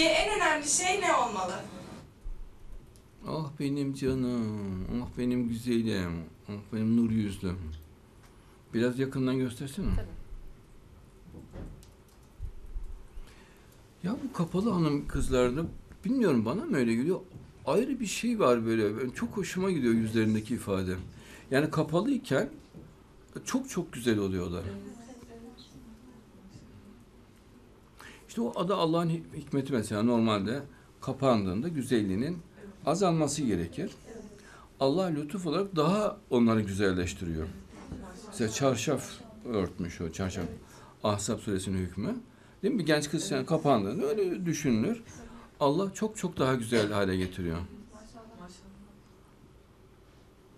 Peki en önemli şey ne olmalı? Ah benim canım, ah benim güzelim, ah benim nur yüzlüm. Biraz yakından göstersene. Tabii. Ya bu kapalı hanım kızlarda bilmiyorum bana mı öyle geliyor? Ayrı bir şey var böyle. Ben çok hoşuma gidiyor yüzlerindeki ifade. Yani kapalıyken çok çok güzel oluyorlar. İşte o adı Allah'ın hik- hikmeti mesela normalde kapandığında güzelliğinin azalması gerekir. Allah lütuf olarak daha onları güzelleştiriyor. Mesela çarşaf örtmüş o çarşaf. Ahzab suresinin hükmü. Değil mi? Bir genç kız yani kapandığında öyle düşünülür. Allah çok çok daha güzel hale getiriyor.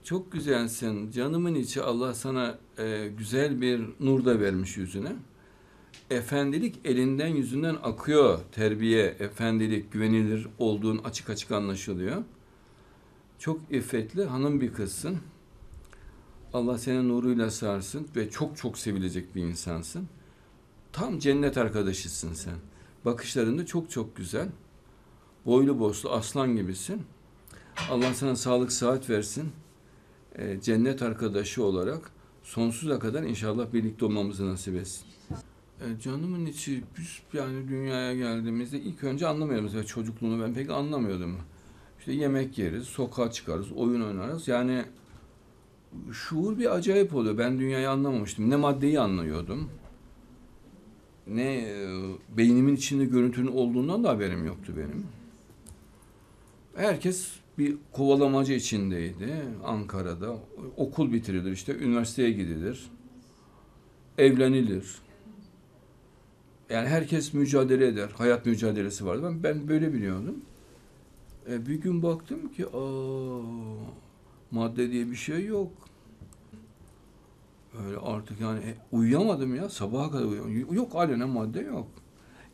Çok güzelsin. Canımın içi Allah sana e, güzel bir nur da vermiş yüzüne. Efendilik elinden yüzünden akıyor. Terbiye, efendilik, güvenilir olduğun açık açık anlaşılıyor. Çok iffetli hanım bir kızsın. Allah seni nuruyla sarsın ve çok çok sevilecek bir insansın. Tam cennet arkadaşısın sen. Bakışların da çok çok güzel. Boylu boslu aslan gibisin. Allah sana sağlık sıhhat versin. Ee, cennet arkadaşı olarak sonsuza kadar inşallah birlikte olmamızı nasip etsin. Ee, canımın içi biz yani dünyaya geldiğimizde ilk önce anlamıyordum. Mesela çocukluğunu ben pek anlamıyordum. İşte yemek yeriz, sokağa çıkarız, oyun oynarız. Yani şuur bir acayip oluyor. Ben dünyayı anlamamıştım. Ne maddeyi anlıyordum. Ne e, beynimin içinde görüntünün olduğundan da haberim yoktu benim. Herkes bir kovalamacı içindeydi Ankara'da. Okul bitirilir işte, üniversiteye gidilir. Evlenilir. Yani herkes mücadele eder. Hayat mücadelesi vardı. Ben, ben böyle biliyordum. E, bir gün baktım ki aa, madde diye bir şey yok. Öyle artık yani e, uyuyamadım ya sabaha kadar uyuyamadım. Yok alenen madde yok.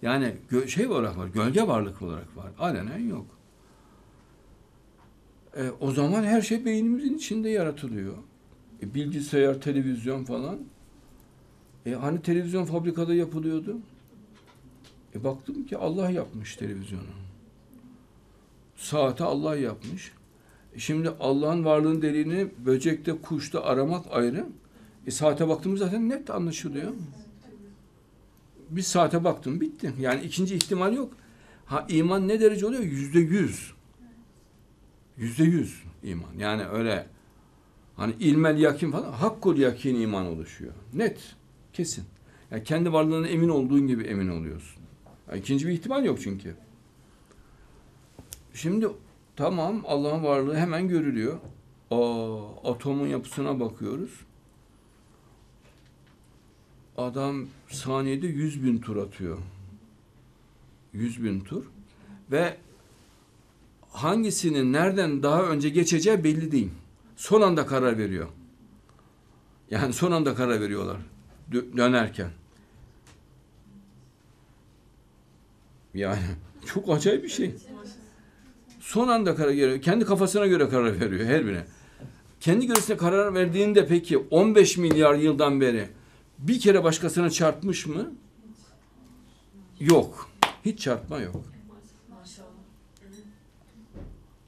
Yani gö- şey olarak var, gölge varlık olarak var. Alenen yok. E, o zaman her şey beynimizin içinde yaratılıyor. E, bilgisayar, televizyon falan. E, hani televizyon fabrikada yapılıyordu? E, baktım ki Allah yapmış televizyonu. Saati Allah yapmış. E, Şimdi Allah'ın varlığın deliğini böcekte, kuşta aramak ayrı. E, saate baktığımız zaten net anlaşılıyor. Bir saate baktım bitti. Yani ikinci ihtimal yok. Ha iman ne derece oluyor? Yüzde yüz. Yüzde yüz iman. Yani öyle hani ilmel yakin falan hakkul yakin iman oluşuyor. Net. Kesin. Yani kendi varlığına emin olduğun gibi emin oluyorsun. İkinci bir ihtimal yok çünkü. Şimdi tamam Allah'ın varlığı hemen görülüyor. Aa, atomun yapısına bakıyoruz. Adam saniyede 100 bin tur atıyor. 100 bin tur. Ve hangisinin nereden daha önce geçeceği belli değil. Son anda karar veriyor. Yani son anda karar veriyorlar dö- dönerken. Yani çok acayip bir şey. Son anda karar veriyor. Kendi kafasına göre karar veriyor her birine. Kendi göresine karar verdiğinde peki 15 milyar yıldan beri bir kere başkasına çarpmış mı? Yok. Hiç çarpma yok.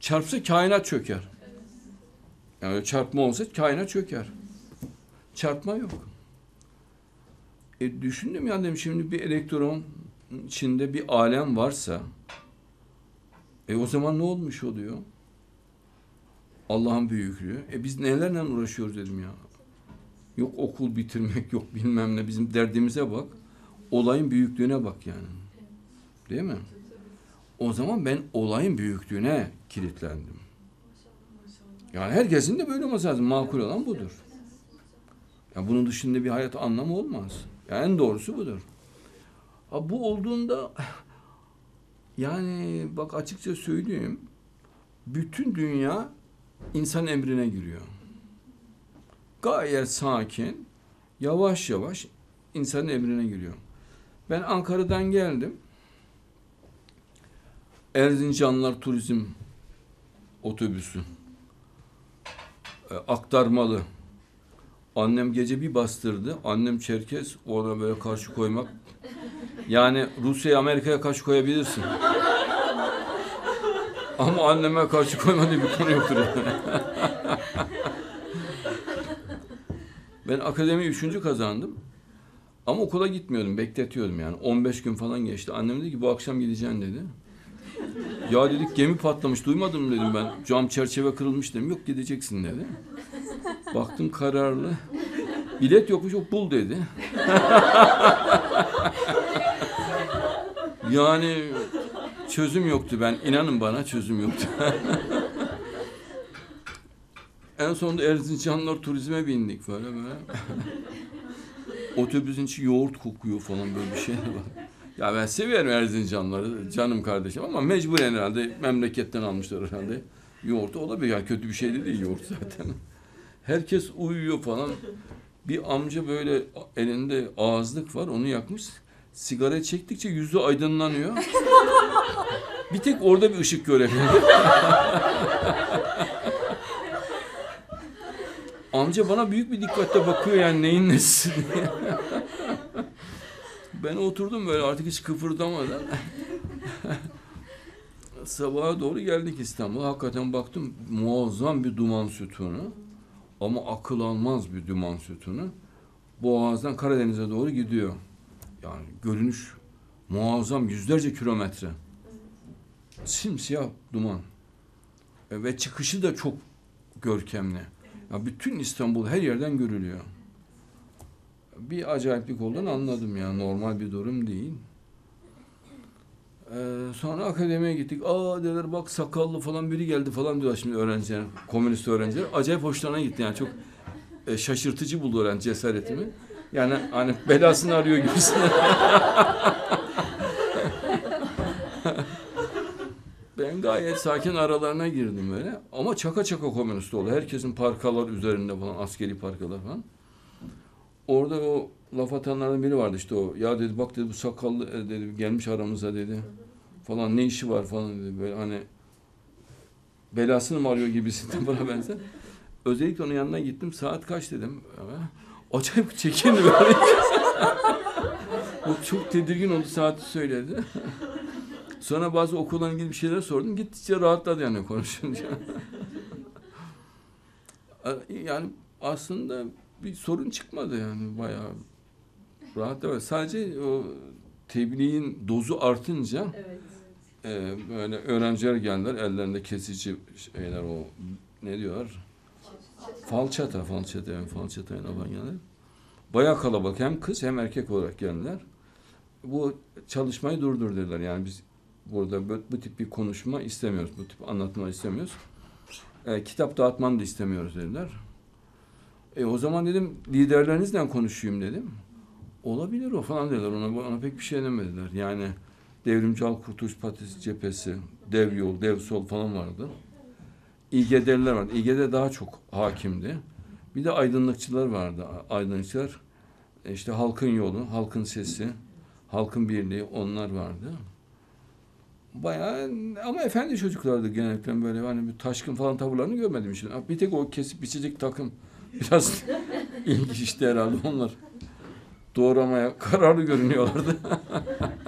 Çarpsa kainat çöker. Yani çarpma olsa kainat çöker. Çarpma yok. E düşündüm ya dedim şimdi bir elektron içinde bir alem varsa e o zaman ne olmuş oluyor? Allah'ın büyüklüğü. E biz nelerle uğraşıyoruz dedim ya. Yok okul bitirmek yok bilmem ne bizim derdimize bak. Olayın büyüklüğüne bak yani. Değil mi? O zaman ben olayın büyüklüğüne kilitlendim. Yani herkesin de böyle olması lazım. Makul olan budur. Ya bunun dışında bir hayat anlamı olmaz. Yani en doğrusu budur. Ha, bu olduğunda yani bak açıkça söyleyeyim. Bütün dünya insan emrine giriyor. Gayet sakin, yavaş yavaş insanın emrine giriyor. Ben Ankara'dan geldim. Erzincanlar Turizm otobüsü. E, aktarmalı. Annem gece bir bastırdı. Annem Çerkez ona böyle karşı koymak. Yani Rusya'ya Amerika'ya karşı koyabilirsin. Ama anneme karşı koymadığı bir konu yoktur yani. ben akademi üçüncü kazandım. Ama okula gitmiyordum, bekletiyordum yani. 15 gün falan geçti. Annem dedi ki bu akşam gideceksin dedi. Ya dedik gemi patlamış, duymadın mı dedim ben. Cam çerçeve kırılmış dedim. Yok gideceksin dedi. Baktım kararlı. Bilet yokmuş, o bul dedi. yani çözüm yoktu ben. inanın bana çözüm yoktu. en sonunda Erzincanlar turizme bindik böyle böyle. Otobüsün içi yoğurt kokuyor falan böyle bir şey var. Ya ben severim Erzincanları canım kardeşim ama mecburen herhalde memleketten almışlar herhalde. Yoğurt olabilir yani kötü bir şey de değil yoğurt zaten. Herkes uyuyor falan. Bir amca böyle elinde ağızlık var onu yakmış. Sigara çektikçe yüzü aydınlanıyor. Bir tek orada bir ışık görebiliyor. Amca bana büyük bir dikkatle bakıyor yani neyin nesi ben oturdum böyle artık hiç kıpırdamadan. Sabaha doğru geldik İstanbul'a. Hakikaten baktım muazzam bir duman sütunu. Ama akıl almaz bir duman sütunu. Boğaz'dan Karadeniz'e doğru gidiyor. Yani görünüş muazzam yüzlerce kilometre. Simsiyah duman. E, Ve çıkışı da çok görkemli. Ya bütün İstanbul her yerden görülüyor. Bir acayiplik olduğunu anladım ya. Normal bir durum değil. Ee, sonra akademiye gittik. Aa dediler bak sakallı falan biri geldi falan diyor şimdi öğrenciler, komünist öğrenciler. Acayip hoşlarına gitti yani çok e, şaşırtıcı buldu öğrenci cesaretimi. Yani hani belasını arıyor gibisine. Ben gayet sakin aralarına girdim öyle. Ama çaka çaka komünist oldu. Herkesin parkalar üzerinde falan, askeri parkalar falan. Orada o laf atanlardan biri vardı işte o. Ya dedi bak dedi bu sakallı e, dedi gelmiş aramıza dedi. Falan ne işi var falan dedi. Böyle hani belasını mı arıyor gibisinden bana benzer. Özellikle onun yanına gittim. Saat kaç dedim. Acayip çekindi böyle. o çok tedirgin oldu saati söyledi. Sonra bazı okulla ilgili bir şeyler sordum. Gittikçe rahatladı yani konuşunca. yani aslında bir sorun çıkmadı yani bayağı rahat evet. Sadece o tebliğin dozu artınca Evet. e, böyle öğrenciler geldiler ellerinde kesici şeyler o ne diyorlar? Falçata, falçata yani falçata yani abanyalar. Bayağı kalabalık hem kız hem erkek olarak geldiler. Bu çalışmayı durdur dediler yani biz burada bu, bu tip bir konuşma istemiyoruz, bu tip anlatma istemiyoruz. E, kitap dağıtmanı da istemiyoruz dediler. E o zaman dedim liderlerinizle konuşayım dedim. Olabilir o falan dediler. Ona, ona pek bir şey demediler. Yani Devrimci Halk Kurtuluş Partisi cephesi, Dev Yol, Dev Sol falan vardı. İGD'liler vardı. İGD daha çok hakimdi. Bir de aydınlıkçılar vardı. Aydınlıkçılar işte halkın yolu, halkın sesi, halkın birliği onlar vardı. Bayağı ama efendi çocuklardı genellikle böyle hani bir taşkın falan tavırlarını görmedim şimdi. Bir tek o kesip biçecek takım biraz ilginç işte herhalde onlar. Doğramaya kararlı görünüyorlardı.